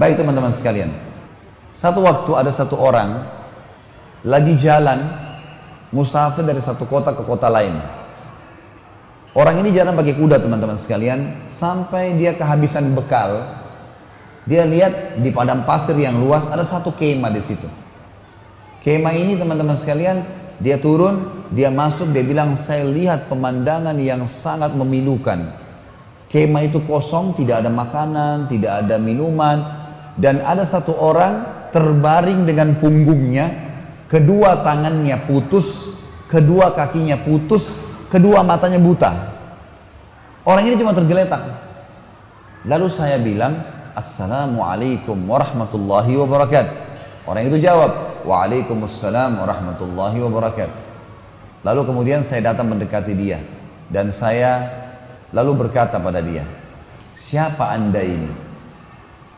Baik teman-teman sekalian. Satu waktu ada satu orang lagi jalan musafir dari satu kota ke kota lain. Orang ini jalan pakai kuda teman-teman sekalian sampai dia kehabisan bekal. Dia lihat di padang pasir yang luas ada satu kemah di situ. Kemah ini teman-teman sekalian dia turun, dia masuk, dia bilang saya lihat pemandangan yang sangat memilukan. Kemah itu kosong, tidak ada makanan, tidak ada minuman, dan ada satu orang terbaring dengan punggungnya, kedua tangannya putus, kedua kakinya putus, kedua matanya buta. Orang ini cuma tergeletak. Lalu saya bilang, Assalamualaikum warahmatullahi wabarakatuh. Orang itu jawab, Waalaikumsalam warahmatullahi wabarakatuh. Lalu kemudian saya datang mendekati dia dan saya lalu berkata pada dia, "Siapa Anda ini?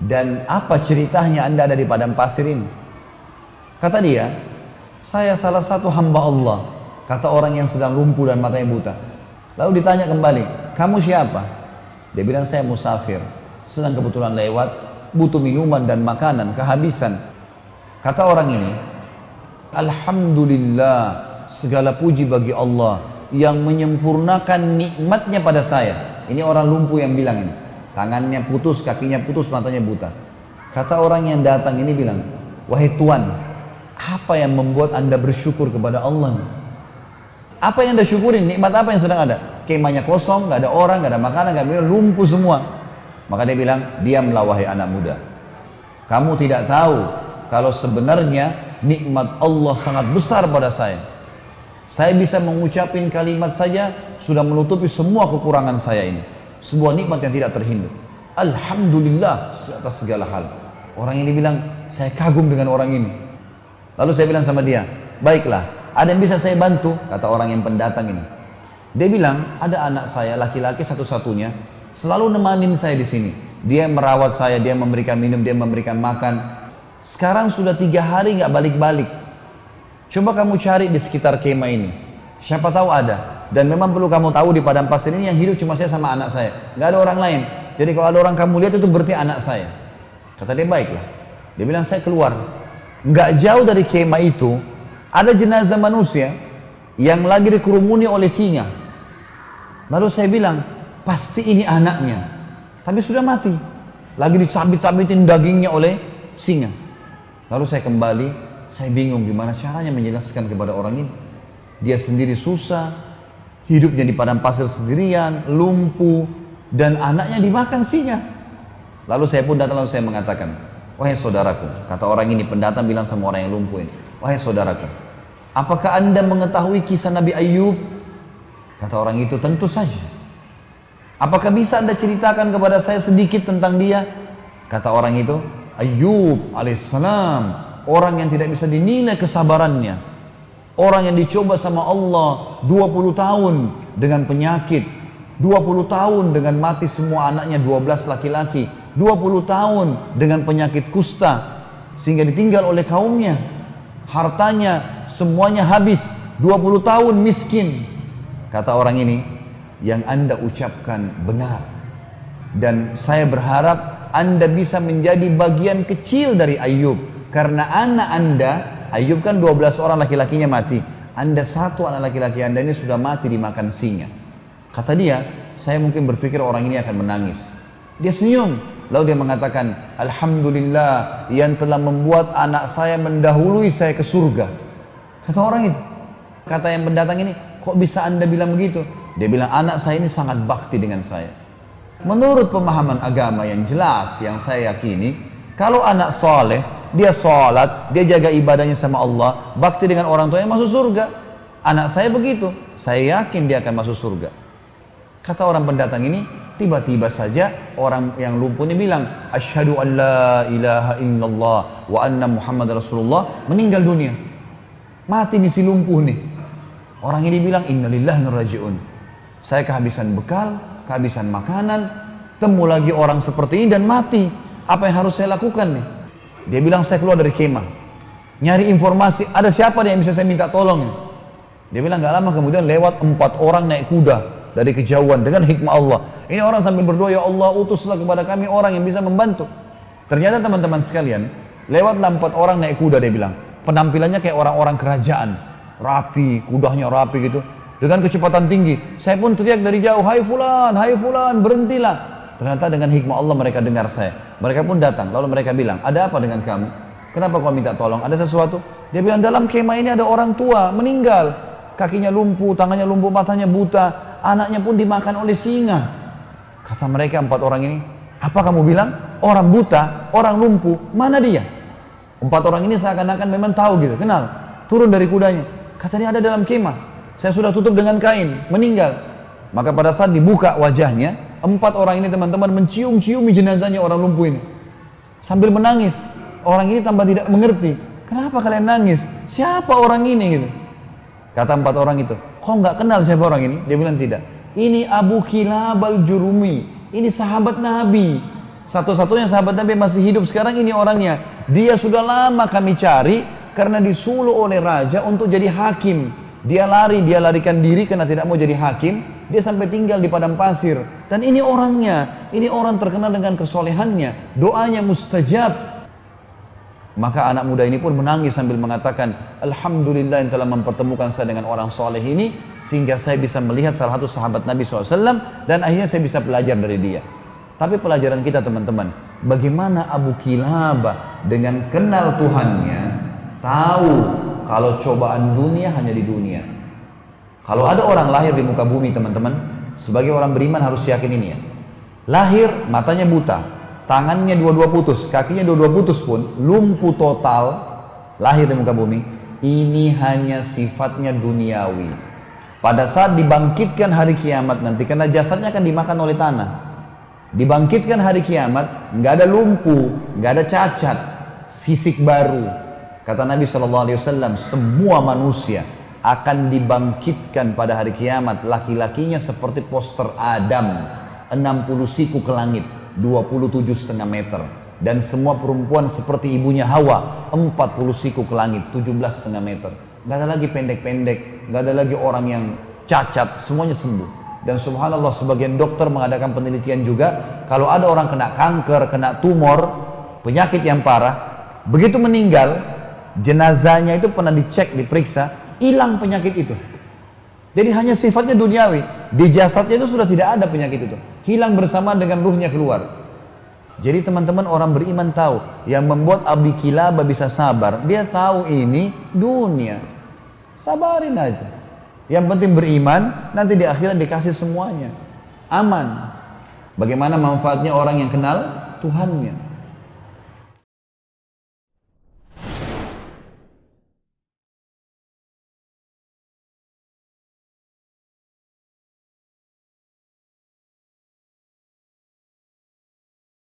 Dan apa ceritanya Anda ada di padang pasir ini?" Kata dia, "Saya salah satu hamba Allah." Kata orang yang sedang lumpuh dan matanya buta. Lalu ditanya kembali, "Kamu siapa?" Dia bilang, "Saya musafir. Sedang kebetulan lewat, butuh minuman dan makanan, kehabisan." Kata orang ini, Alhamdulillah segala puji bagi Allah yang menyempurnakan nikmatnya pada saya. Ini orang lumpuh yang bilang ini. Tangannya putus, kakinya putus, matanya buta. Kata orang yang datang ini bilang, Wahai Tuhan, apa yang membuat anda bersyukur kepada Allah? Apa yang anda syukurin? Nikmat apa yang sedang ada? Kemahnya kosong, nggak ada orang, nggak ada makanan, nggak ada lumpuh semua. Maka dia bilang, diamlah wahai anak muda. Kamu tidak tahu kalau sebenarnya nikmat Allah sangat besar pada saya. Saya bisa mengucapin kalimat saja sudah menutupi semua kekurangan saya ini. Sebuah nikmat yang tidak terhindar. Alhamdulillah atas segala hal. Orang ini bilang, saya kagum dengan orang ini. Lalu saya bilang sama dia, baiklah, ada yang bisa saya bantu? Kata orang yang pendatang ini. Dia bilang, ada anak saya laki-laki satu-satunya, selalu nemanin saya di sini. Dia merawat saya, dia memberikan minum, dia memberikan makan, sekarang sudah tiga hari nggak balik-balik. Coba kamu cari di sekitar kemah ini. Siapa tahu ada. Dan memang perlu kamu tahu di padang pasir ini yang hidup cuma saya sama anak saya. Nggak ada orang lain. Jadi kalau ada orang kamu lihat itu berarti anak saya. Kata dia baiklah. Dia bilang saya keluar. Nggak jauh dari kemah itu ada jenazah manusia yang lagi dikerumuni oleh singa. Lalu saya bilang pasti ini anaknya. Tapi sudah mati. Lagi dicabit-cabitin dagingnya oleh singa. Lalu saya kembali, saya bingung gimana caranya menjelaskan kepada orang ini. Dia sendiri susah, hidupnya di padang pasir sendirian, lumpuh, dan anaknya dimakan singa. Lalu saya pun datang lalu saya mengatakan, wahai saudaraku, kata orang ini pendatang bilang sama orang yang lumpuh ini, wahai saudaraku, apakah anda mengetahui kisah Nabi Ayub? Kata orang itu, tentu saja. Apakah bisa anda ceritakan kepada saya sedikit tentang dia? Kata orang itu, Ayub alaihissalam orang yang tidak bisa dinilai kesabarannya orang yang dicoba sama Allah 20 tahun dengan penyakit 20 tahun dengan mati semua anaknya 12 laki-laki 20 tahun dengan penyakit kusta sehingga ditinggal oleh kaumnya hartanya semuanya habis 20 tahun miskin kata orang ini yang anda ucapkan benar dan saya berharap anda bisa menjadi bagian kecil dari Ayub. Karena anak Anda, Ayub kan 12 orang laki-lakinya mati. Anda satu anak laki-laki Anda ini sudah mati dimakan singa. Kata dia, saya mungkin berpikir orang ini akan menangis. Dia senyum. Lalu dia mengatakan, Alhamdulillah yang telah membuat anak saya mendahului saya ke surga. Kata orang itu. Kata yang pendatang ini, kok bisa anda bilang begitu? Dia bilang, anak saya ini sangat bakti dengan saya. Menurut pemahaman agama yang jelas yang saya yakini, kalau anak soleh, dia sholat, dia jaga ibadahnya sama Allah, bakti dengan orang tuanya masuk surga. Anak saya begitu, saya yakin dia akan masuk surga. Kata orang pendatang ini, tiba-tiba saja orang yang lumpuh ini bilang, Asyhadu an la ilaha illallah wa anna Muhammad Rasulullah, meninggal dunia. Mati nih si lumpuh nih. Orang ini bilang, innalillahi rajiun. Saya kehabisan bekal, kehabisan makanan, temu lagi orang seperti ini dan mati. Apa yang harus saya lakukan nih? Dia bilang saya keluar dari kemah. Nyari informasi, ada siapa yang bisa saya minta tolong? Dia bilang nggak lama kemudian lewat empat orang naik kuda dari kejauhan dengan hikmah Allah. Ini orang sambil berdoa, ya Allah utuslah kepada kami orang yang bisa membantu. Ternyata teman-teman sekalian, lewatlah empat orang naik kuda dia bilang. Penampilannya kayak orang-orang kerajaan. Rapi, kudanya rapi gitu. Dengan kecepatan tinggi. Saya pun teriak dari jauh, hai fulan, hai fulan, berhentilah. Ternyata dengan hikmah Allah mereka dengar saya. Mereka pun datang, lalu mereka bilang, ada apa dengan kamu? Kenapa kau minta tolong? Ada sesuatu? Dia bilang, dalam kemah ini ada orang tua, meninggal. Kakinya lumpuh, tangannya lumpuh, matanya buta. Anaknya pun dimakan oleh singa. Kata mereka empat orang ini, apa kamu bilang? Orang buta, orang lumpuh, mana dia? Empat orang ini seakan-akan memang tahu gitu, kenal. Turun dari kudanya. Katanya ada dalam kemah. Saya sudah tutup dengan kain, meninggal. Maka pada saat dibuka wajahnya, empat orang ini teman-teman mencium-ciumi jenazahnya orang lumpuh ini. Sambil menangis. Orang ini tambah tidak mengerti. Kenapa kalian nangis? Siapa orang ini gitu? Kata empat orang itu, kok nggak kenal siapa orang ini? Dia bilang tidak. Ini Abu Kilab al-Jurumi. Ini sahabat Nabi. Satu-satunya sahabat Nabi masih hidup sekarang ini orangnya. Dia sudah lama kami cari karena disuluh oleh raja untuk jadi hakim. Dia lari, dia larikan diri karena tidak mau jadi hakim. Dia sampai tinggal di padang pasir. Dan ini orangnya, ini orang terkenal dengan kesolehannya. Doanya mustajab. Maka anak muda ini pun menangis sambil mengatakan, Alhamdulillah yang telah mempertemukan saya dengan orang soleh ini, sehingga saya bisa melihat salah satu sahabat Nabi SAW, dan akhirnya saya bisa belajar dari dia. Tapi pelajaran kita teman-teman, bagaimana Abu Kilabah dengan kenal Tuhannya, tahu kalau cobaan dunia hanya di dunia. Kalau ada orang lahir di muka bumi teman-teman, sebagai orang beriman harus yakin ini ya. Lahir matanya buta, tangannya dua-dua putus, kakinya dua-dua putus pun, lumpuh total, lahir di muka bumi, ini hanya sifatnya duniawi. Pada saat dibangkitkan hari kiamat nanti, karena jasadnya akan dimakan oleh tanah. Dibangkitkan hari kiamat, nggak ada lumpuh, nggak ada cacat, fisik baru. Kata Nabi SAW, semua manusia akan dibangkitkan pada hari kiamat, laki-lakinya seperti poster Adam, 60 siku ke langit 27 setengah meter. Dan semua perempuan seperti ibunya Hawa 40 siku ke langit 17 setengah meter. Nggak ada lagi pendek-pendek nggak ada lagi orang yang cacat semuanya sembuh. Dan subhanallah sebagian dokter mengadakan penelitian juga kalau ada orang kena kanker kena tumor penyakit yang parah begitu meninggal jenazahnya itu pernah dicek diperiksa hilang penyakit itu jadi hanya sifatnya duniawi di jasadnya itu sudah tidak ada penyakit itu hilang bersama dengan ruhnya keluar. Jadi teman-teman orang beriman tahu yang membuat Abi Kilaba bisa sabar, dia tahu ini dunia. Sabarin aja. Yang penting beriman, nanti di akhirat dikasih semuanya. Aman. Bagaimana manfaatnya orang yang kenal Tuhannya?